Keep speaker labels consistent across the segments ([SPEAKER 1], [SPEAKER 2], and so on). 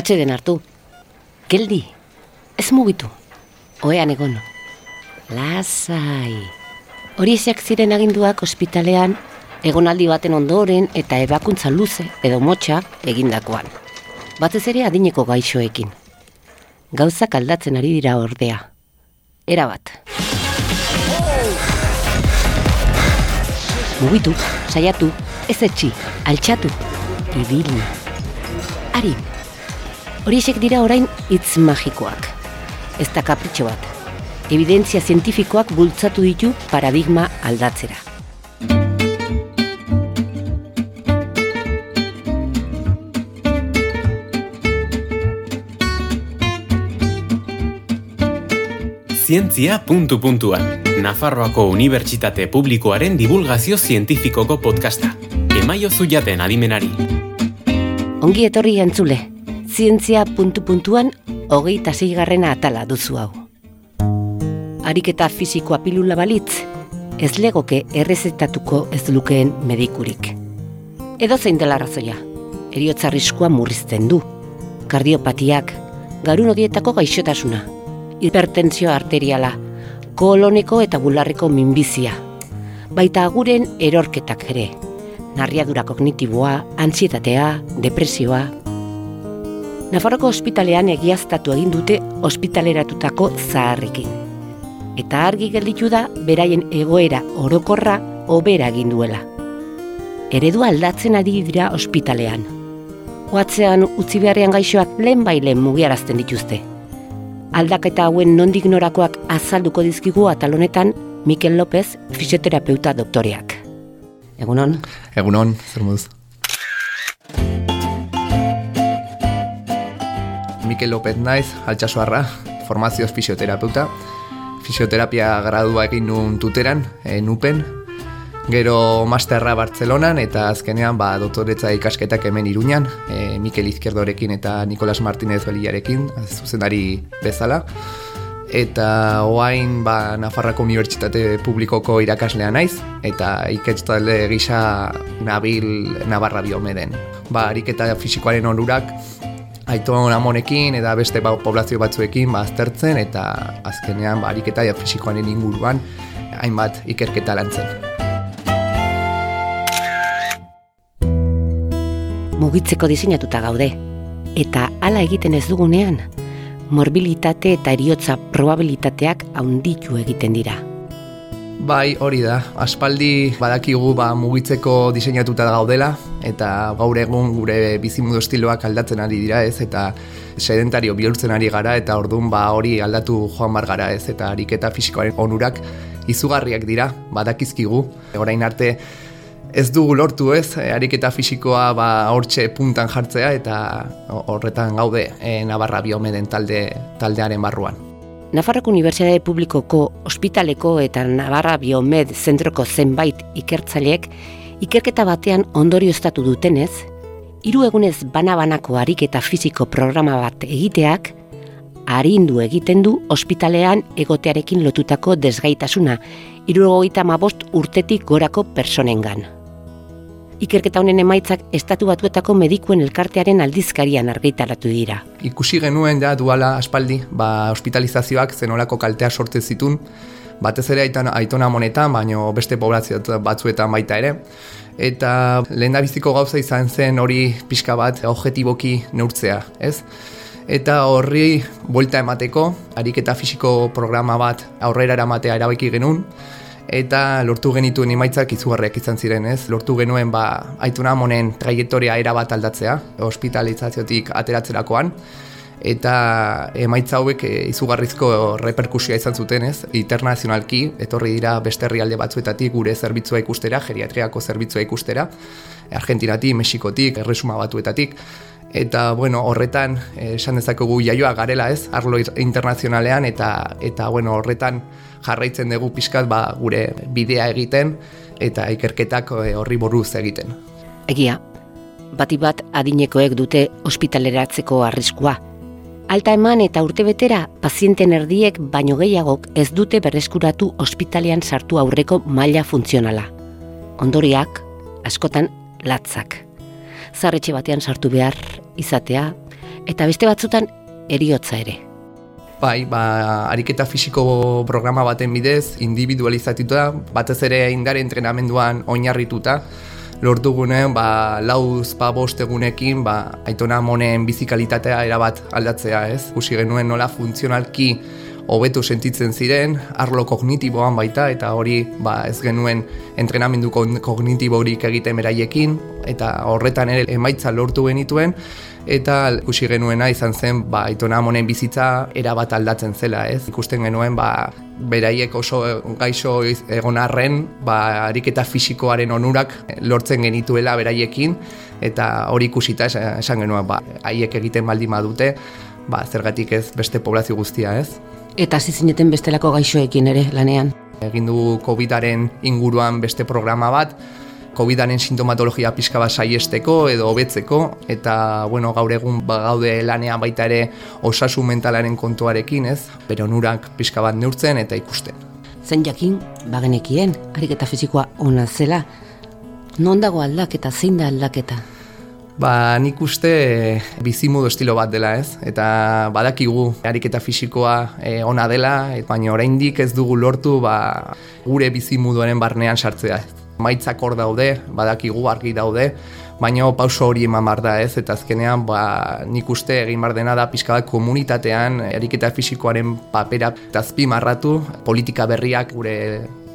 [SPEAKER 1] Atxeden hartu. Geldi, ez mugitu. Oean egon. Lasai. Horiexak ziren aginduak ospitalean egonaldi baten ondoren eta ebakuntza luze edo motxa egindakoan. Batez ere adineko gaixoekin. Gauzak aldatzen ari dira ordea. Era bat. Mugitu, saiatu, ez etxi, altxatu, ibili. Ari, horiexek dira orain hitz magikoak. Ez da kapritxo bat. Evidentzia zientifikoak bultzatu ditu paradigma aldatzera.
[SPEAKER 2] Zientzia puntu puntuan. Nafarroako Unibertsitate Publikoaren divulgazio zientifikoko podcasta. Emaio zuiaten adimenari.
[SPEAKER 1] Ongi etorri entzule. Zientzia puntu puntuan hogeita zeigarrena atala duzu hau. Ariketa fisikoa pilula balitz, ez legoke errezetatuko ez lukeen medikurik. Edo zein dela razoia, eriotza riskua murrizten du. Kardiopatiak, garun odietako gaixotasuna, hipertensio arteriala, koloneko eta bularreko minbizia. Baita aguren erorketak ere, narriadura kognitiboa, antsietatea, depresioa. Nafarroko ospitalean egiaztatu egin dute ospitaleratutako zaharrekin. Eta argi gelditu da beraien egoera orokorra hobera egin duela. Eredua aldatzen ari dira ospitalean. Oatzean utzi beharrean gaixoak lehen bailen mugiarazten dituzte aldaketa hauen nondik norakoak azalduko dizkigu atalonetan Mikel López, fisioterapeuta doktoreak. Egunon?
[SPEAKER 3] Egunon, zer moduz. Mikel López naiz, altxasuarra, formazioz fisioterapeuta. Fisioterapia gradua egin nuen tuteran, en upen, Gero masterra Bartzelonan eta azkenean ba, doktoretza ikasketak hemen iruñan, e, Mikel Izquierdorekin eta Nikolas Martinez Beliarekin, zuzendari bezala. Eta oain ba, Nafarrako Unibertsitate Publikoko irakaslea naiz, eta iketz gisa nabil Navarra biomeden. Ba, ariketa fisikoaren onurak, Aiton amonekin eta beste ba, poblazio batzuekin ba, aztertzen eta azkenean ba, ariketa fisikoaren inguruan hainbat ikerketa lantzen.
[SPEAKER 1] mugitzeko diseinatuta gaude. Eta hala egiten ez dugunean, morbilitate eta eriotza probabilitateak haunditu egiten dira.
[SPEAKER 3] Bai, hori da. Aspaldi badakigu ba, mugitzeko diseinatuta gaudela, eta gaur egun gure bizimudu estiloak aldatzen ari dira ez, eta sedentario bihurtzen ari gara, eta orduan ba, hori aldatu joan bar gara ez, eta ariketa fisikoaren onurak izugarriak dira, badakizkigu. Orain arte, ez dugu lortu ez, e, ariketa fisikoa ba hortxe puntan jartzea eta horretan gaude e, Navarra Biomeden talde, taldearen barruan.
[SPEAKER 1] Nafarroko Unibertsitate Publikoko ospitaleko eta Navarra Biomed zentroko zenbait ikertzaileek ikerketa batean ondorio estatu dutenez, hiru egunez bana-banako ariketa fisiko programa bat egiteak, arindu egiten du ospitalean egotearekin lotutako desgaitasuna, irurogoita mabost urtetik gorako personengan ikerketa honen emaitzak estatu batuetako medikuen elkartearen aldizkarian argitaratu dira.
[SPEAKER 3] Ikusi genuen da duala aspaldi, ba, hospitalizazioak zenolako kaltea sortzen zitun, batez ere aiton, aitona monetan, baino beste poblazio batzuetan baita ere. Eta lehen biziko gauza izan zen hori pixka bat objetiboki neurtzea, ez? Eta horri buelta emateko, ariketa fisiko programa bat aurrera eramatea erabaki genuen, eta lortu genituen emaitzak izugarriak izan ziren, ez? Lortu genuen ba Aituna Monen traiektoria era bat aldatzea, ospitalizaziotik ateratzerakoan eta emaitza hauek e, izugarrizko reperkusioa izan zuten, ez? Internazionalki etorri dira beste herrialde batzuetatik gure zerbitzua ikustera, geriatriako zerbitzua ikustera, Argentinatik, Mexikotik, Erresuma batuetatik eta bueno, horretan eh, esan dezakegu jaioa garela, ez? Arlo internazionalean eta eta bueno, horretan jarraitzen dugu pixkat ba, gure bidea egiten eta ikerketak eh, horri buruz egiten.
[SPEAKER 1] Egia, bati bat adinekoek dute ospitaleratzeko arriskua. Alta eman eta urte betera, pazienten erdiek baino gehiagok ez dute berreskuratu ospitalean sartu aurreko maila funtzionala. Ondoriak, askotan, latzak. Zarretxe batean sartu behar, izatea, eta beste batzutan eriotza ere.
[SPEAKER 3] Bai, ba, ariketa fisiko programa baten bidez, individualizatuta, batez ere indare entrenamenduan oinarrituta, lortu gunen, ba, lauz pa bost egunekin, ba, aitona monen bizikalitatea erabat aldatzea, ez? Kusi genuen nola funtzionalki hobetu sentitzen ziren, arlo kognitiboan baita, eta hori ba, ez genuen entrenamendu kognitiborik egiten beraiekin, eta horretan ere emaitza lortu genituen, eta ikusi genuena izan zen ba Aitona Amonen bizitza era bat aldatzen zela, ez? Ikusten genuen ba beraiek oso gaixo egon arren, ba ariketa fisikoaren onurak lortzen genituela beraiekin eta hori ikusita esan genuen ba haiek egiten baldin badute, ba zergatik ez beste poblazio guztia, ez?
[SPEAKER 1] Eta hasi zineten bestelako gaixoekin ere lanean.
[SPEAKER 3] Egin du Covidaren inguruan beste programa bat, COVIDaren sintomatologia pixka bat saiesteko edo hobetzeko eta bueno, gaur egun ba, gaude lanean baita ere osasun mentalaren kontuarekin, ez? Pero onurak pixka bat neurtzen eta ikusten.
[SPEAKER 1] Zen jakin, bagenekien, ariketa fizikoa ona zela, non dago aldaketa, zein da aldaketa?
[SPEAKER 3] Ba, nik uste bizimudu estilo bat dela, ez? Eta badakigu ariketa fisikoa e, ona dela, baina oraindik ez dugu lortu ba, gure bizimuduaren barnean sartzea. Maitzak hor daude, badakigu argi daude, baina pauso hori eman bar da ez, eta azkenean ba, nik uste egin bar dena da pixka bat komunitatean eriketa fisikoaren papera tazpi marratu politika berriak gure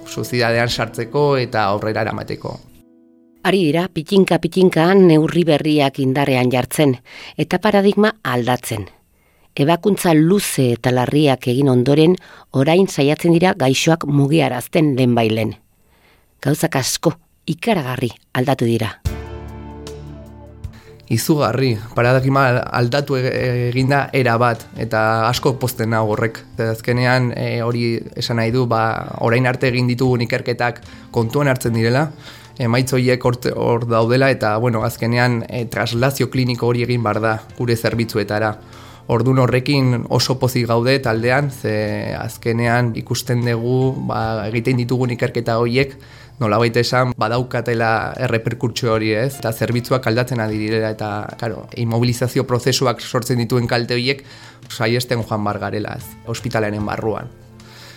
[SPEAKER 3] sozidadean sartzeko eta aurrera eramateko.
[SPEAKER 1] Ari dira, pitinka pitinkaan neurri berriak indarrean jartzen, eta paradigma aldatzen. Ebakuntza luze eta larriak egin ondoren, orain saiatzen dira gaixoak mugiarazten bailen gauzak asko ikaragarri aldatu dira.
[SPEAKER 3] Izugarri, paradakima aldatu e-, eginda era bat, eta asko posten nago horrek. Azkenean e, hori esan nahi du, ba, orain arte egin ditugun ikerketak kontuan hartzen direla, emaitzoiek hor daudela, eta bueno, azkenean e, traslazio kliniko hori egin bar da gure zerbitzuetara. Ordun horrekin oso pozik gaude taldean, ze azkenean ikusten dugu ba, egiten ditugun ikerketa horiek, nola baita esan badaukatela erreperkurtso hori ez, eta zerbitzuak aldatzen adirela, eta claro, immobilizazio prozesuak sortzen dituen kalte horiek saiesten joan bar garela ez, ospitalaren barruan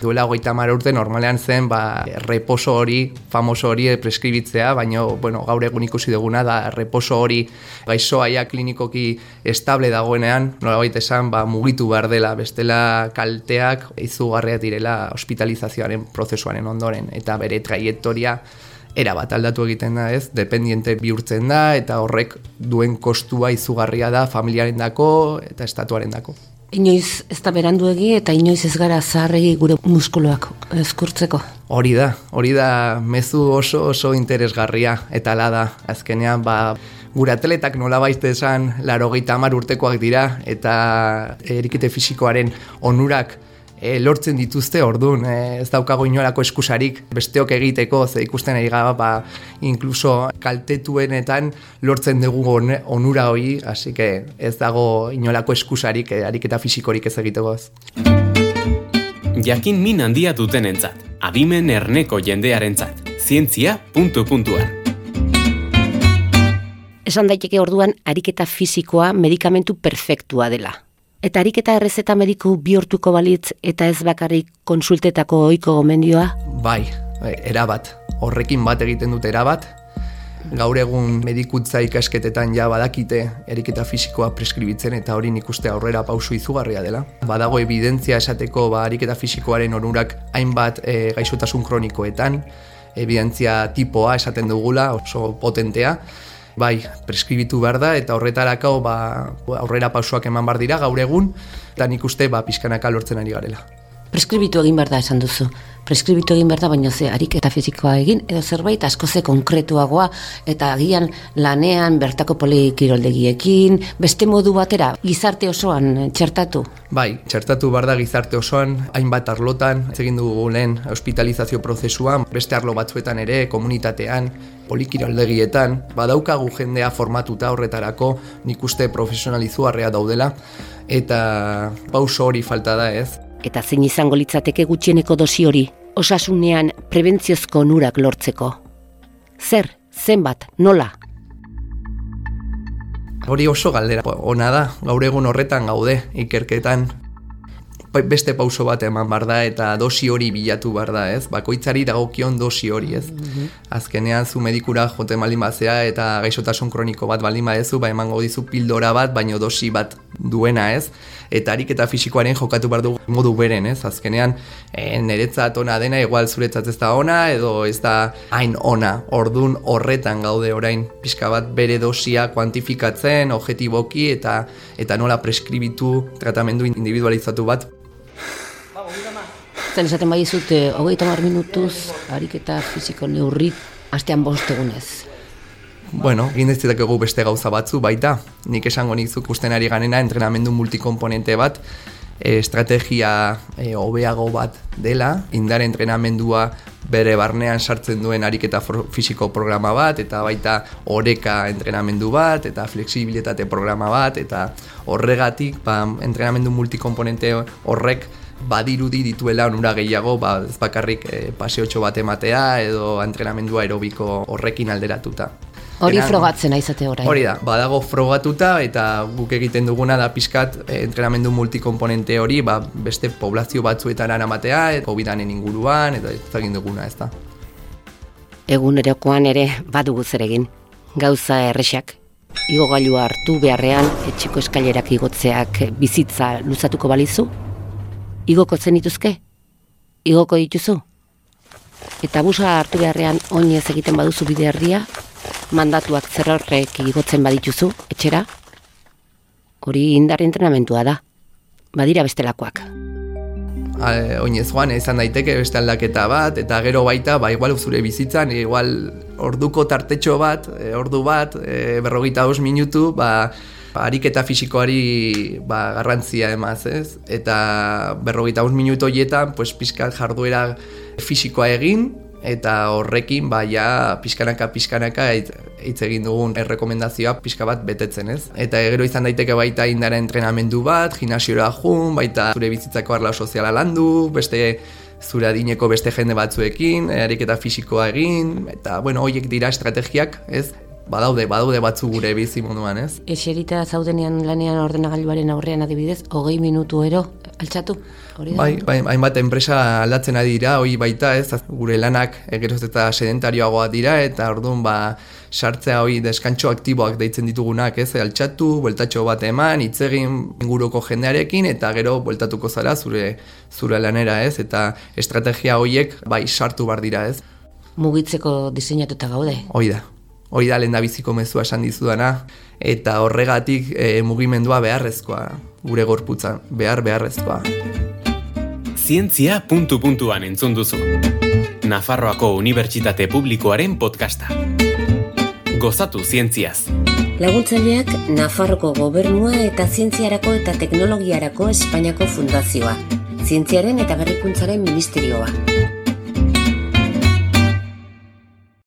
[SPEAKER 3] duela hogeita mar urte normalean zen ba, reposo hori, famoso hori preskribitzea, baina bueno, gaur egun ikusi duguna da reposo hori gaixoaia klinikoki estable dagoenean, nola baita esan ba, mugitu behar dela, bestela kalteak izugarria direla hospitalizazioaren prozesuaren ondoren, eta bere traiektoria era bat aldatu egiten da ez, dependiente bihurtzen da, eta horrek duen kostua izugarria da familiaren dako eta estatuaren dako.
[SPEAKER 1] Inoiz ez da beranduegi eta inoiz ez gara zaharregi gure muskuloak eskurtzeko.
[SPEAKER 3] Hori da, hori da mezu oso oso interesgarria eta ala da. Azkenean ba, gure atletak nola baizte esan laro urtekoak dira eta erikete fisikoaren onurak e, lortzen dituzte ordun e, ez daukago inolako eskusarik besteok egiteko ze ikusten ari gara ba incluso kaltetuenetan lortzen dugu onura hori hasi ez dago inolako eskusarik e, ariketa fisikorik ez egiteko
[SPEAKER 2] Jakin min handia dutenentzat. Adimen erneko jendearentzat. Zientzia puntu puntuan.
[SPEAKER 1] Esan daiteke orduan ariketa fisikoa medikamentu perfektua dela. Eta harik eta errezeta mediku bihurtuko balitz eta ez bakarrik konsultetako ohiko gomendioa?
[SPEAKER 3] Bai, bai, erabat. Horrekin bat egiten dute erabat. Gaur egun medikuntza ikasketetan ja badakite eriketa fisikoa preskribitzen eta hori ikuste aurrera pausu izugarria dela. Badago evidentzia esateko ba, ariketa fisikoaren onurak hainbat e, gaixotasun kronikoetan, evidentzia tipoa esaten dugula, oso potentea, bai, preskribitu behar da, eta horretarako ba, aurrera pausoak eman bar dira gaur egun, eta nik uste ba, pizkanaka lortzen ari garela.
[SPEAKER 1] Preskribitu egin behar da esan duzu. Preskribitu egin behar da, baina ze harik eta fizikoa egin, edo zerbait asko ze konkretuagoa, eta agian lanean bertako polikiroldegiekin, beste modu batera, gizarte osoan txertatu.
[SPEAKER 3] Bai, txertatu behar da gizarte osoan, hainbat arlotan, egin dugu lehen hospitalizazio prozesuan, beste arlo batzuetan ere, komunitatean, polikiraldegietan, badaukagu jendea formatuta horretarako, nik uste profesionalizuarrea daudela, eta pauso hori falta da ez
[SPEAKER 1] eta zein izango litzateke gutxieneko dosi hori, osasunean prebentziozko onurak lortzeko. Zer, zenbat, nola?
[SPEAKER 3] Hori oso galdera ona da, gaur egun horretan gaude ikerketan Bai, beste pauso bat eman bar da eta dosi hori bilatu bar da, ez? Bakoitzari dagokion dosi hori, ez? Mhm. Azkenean zu medikura jote baldin bazea eta gaixotasun kroniko bat baldin badezu, ba emango dizu pildora bat, baino dosi bat duena, ez? Eta harik eta fisikoaren jokatu bar du modu beren, ez? Azkenean e, niretzat ona dena igual zuretzat ez da ona edo ez da hain ona. Ordun horretan gaude orain pixka bat bere dosia kuantifikatzen, objetiboki eta eta nola preskribitu tratamendu individualizatu bat
[SPEAKER 1] Zer esaten bai zut, eh, hogeita mar minutuz, ariketa fiziko neurri, astean bost egunez.
[SPEAKER 3] Bueno, egin egu beste gauza batzu baita. Nik esango nizuk usten ari ganena entrenamendu multikomponente bat, eh, estrategia e, hobeago bat dela, indar entrenamendua bere barnean sartzen duen ariketa fisiko programa bat, eta baita oreka entrenamendu bat, eta fleksibilitate programa bat, eta horregatik ba, entrenamendu multikomponente horrek badirudi dituela onura gehiago, ba, ez bakarrik e, paseotxo bat ematea edo entrenamendua aerobiko horrekin alderatuta.
[SPEAKER 1] Hori frogatzen aizate orain.
[SPEAKER 3] Hori da, badago frogatuta eta guk egiten duguna da pixkat e, entrenamendu multikomponente hori ba, beste poblazio batzuetan anamatea, e, covid inguruan, eta ez egin duguna ez da.
[SPEAKER 1] Egun erokoan ere badugu zeregin. Gauza errexak. Igo gailua hartu beharrean, etxeko eskailerak igotzeak bizitza luzatuko balizu, igoko zen dituzke? Igoko dituzu? Eta busa hartu beharrean oinez egiten baduzu bide herria, mandatuak zer horrek igotzen badituzu, etxera? Hori indar entrenamentua da. Badira bestelakoak.
[SPEAKER 3] Oinez joan, izan daiteke beste aldaketa bat, eta gero baita, ba, igual zure bizitzan, igual orduko tartetxo bat, e, ordu bat, e, berrogeita os minutu, ba, ariketa fisikoari ba, garrantzia emaz, ez? Eta berrogeita uns minuto hietan, pues, pizkat jarduera fisikoa egin, eta horrekin, ba, ja, pizkanaka, pizkanaka, hitz egin dugun errekomendazioa pizka bat betetzen, ez? Eta gero izan daiteke baita indara entrenamendu bat, gimnasiora jun, baita zure bizitzako arla soziala landu, beste zure adineko beste jende batzuekin, ariketa fisikoa egin, eta, bueno, horiek dira estrategiak, ez? badaude, badaude batzu gure bizi munduan, ez?
[SPEAKER 1] Eserita zaudenean lanean ordenagailuaren aurrean adibidez, hogei minutu ero, altxatu?
[SPEAKER 3] Hori bai, bai, hainbat enpresa aldatzen ari dira, hori baita, ez, gure lanak egeroz eta sedentarioagoa dira, eta orduan, ba, sartzea hori deskantxo aktiboak deitzen ditugunak, ez, altxatu, bueltatxo bat eman, itzegin inguruko jendearekin, eta gero bueltatuko zara zure, zure lanera, ez, eta estrategia horiek, bai, sartu bar dira, ez.
[SPEAKER 1] Mugitzeko diseinatuta gaude.
[SPEAKER 3] Hoi da, hori da lehen da biziko mezua esan dizudana, eta horregatik e, mugimendua beharrezkoa, gure gorputza, behar beharrezkoa.
[SPEAKER 2] Zientzia puntu puntuan entzun duzu. Nafarroako Unibertsitate Publikoaren podcasta. Gozatu zientziaz.
[SPEAKER 1] Laguntzaileak Nafarroko Gobernua eta Zientziarako eta Teknologiarako Espainiako Fundazioa. Zientziaren eta Berrikuntzaren Ministerioa.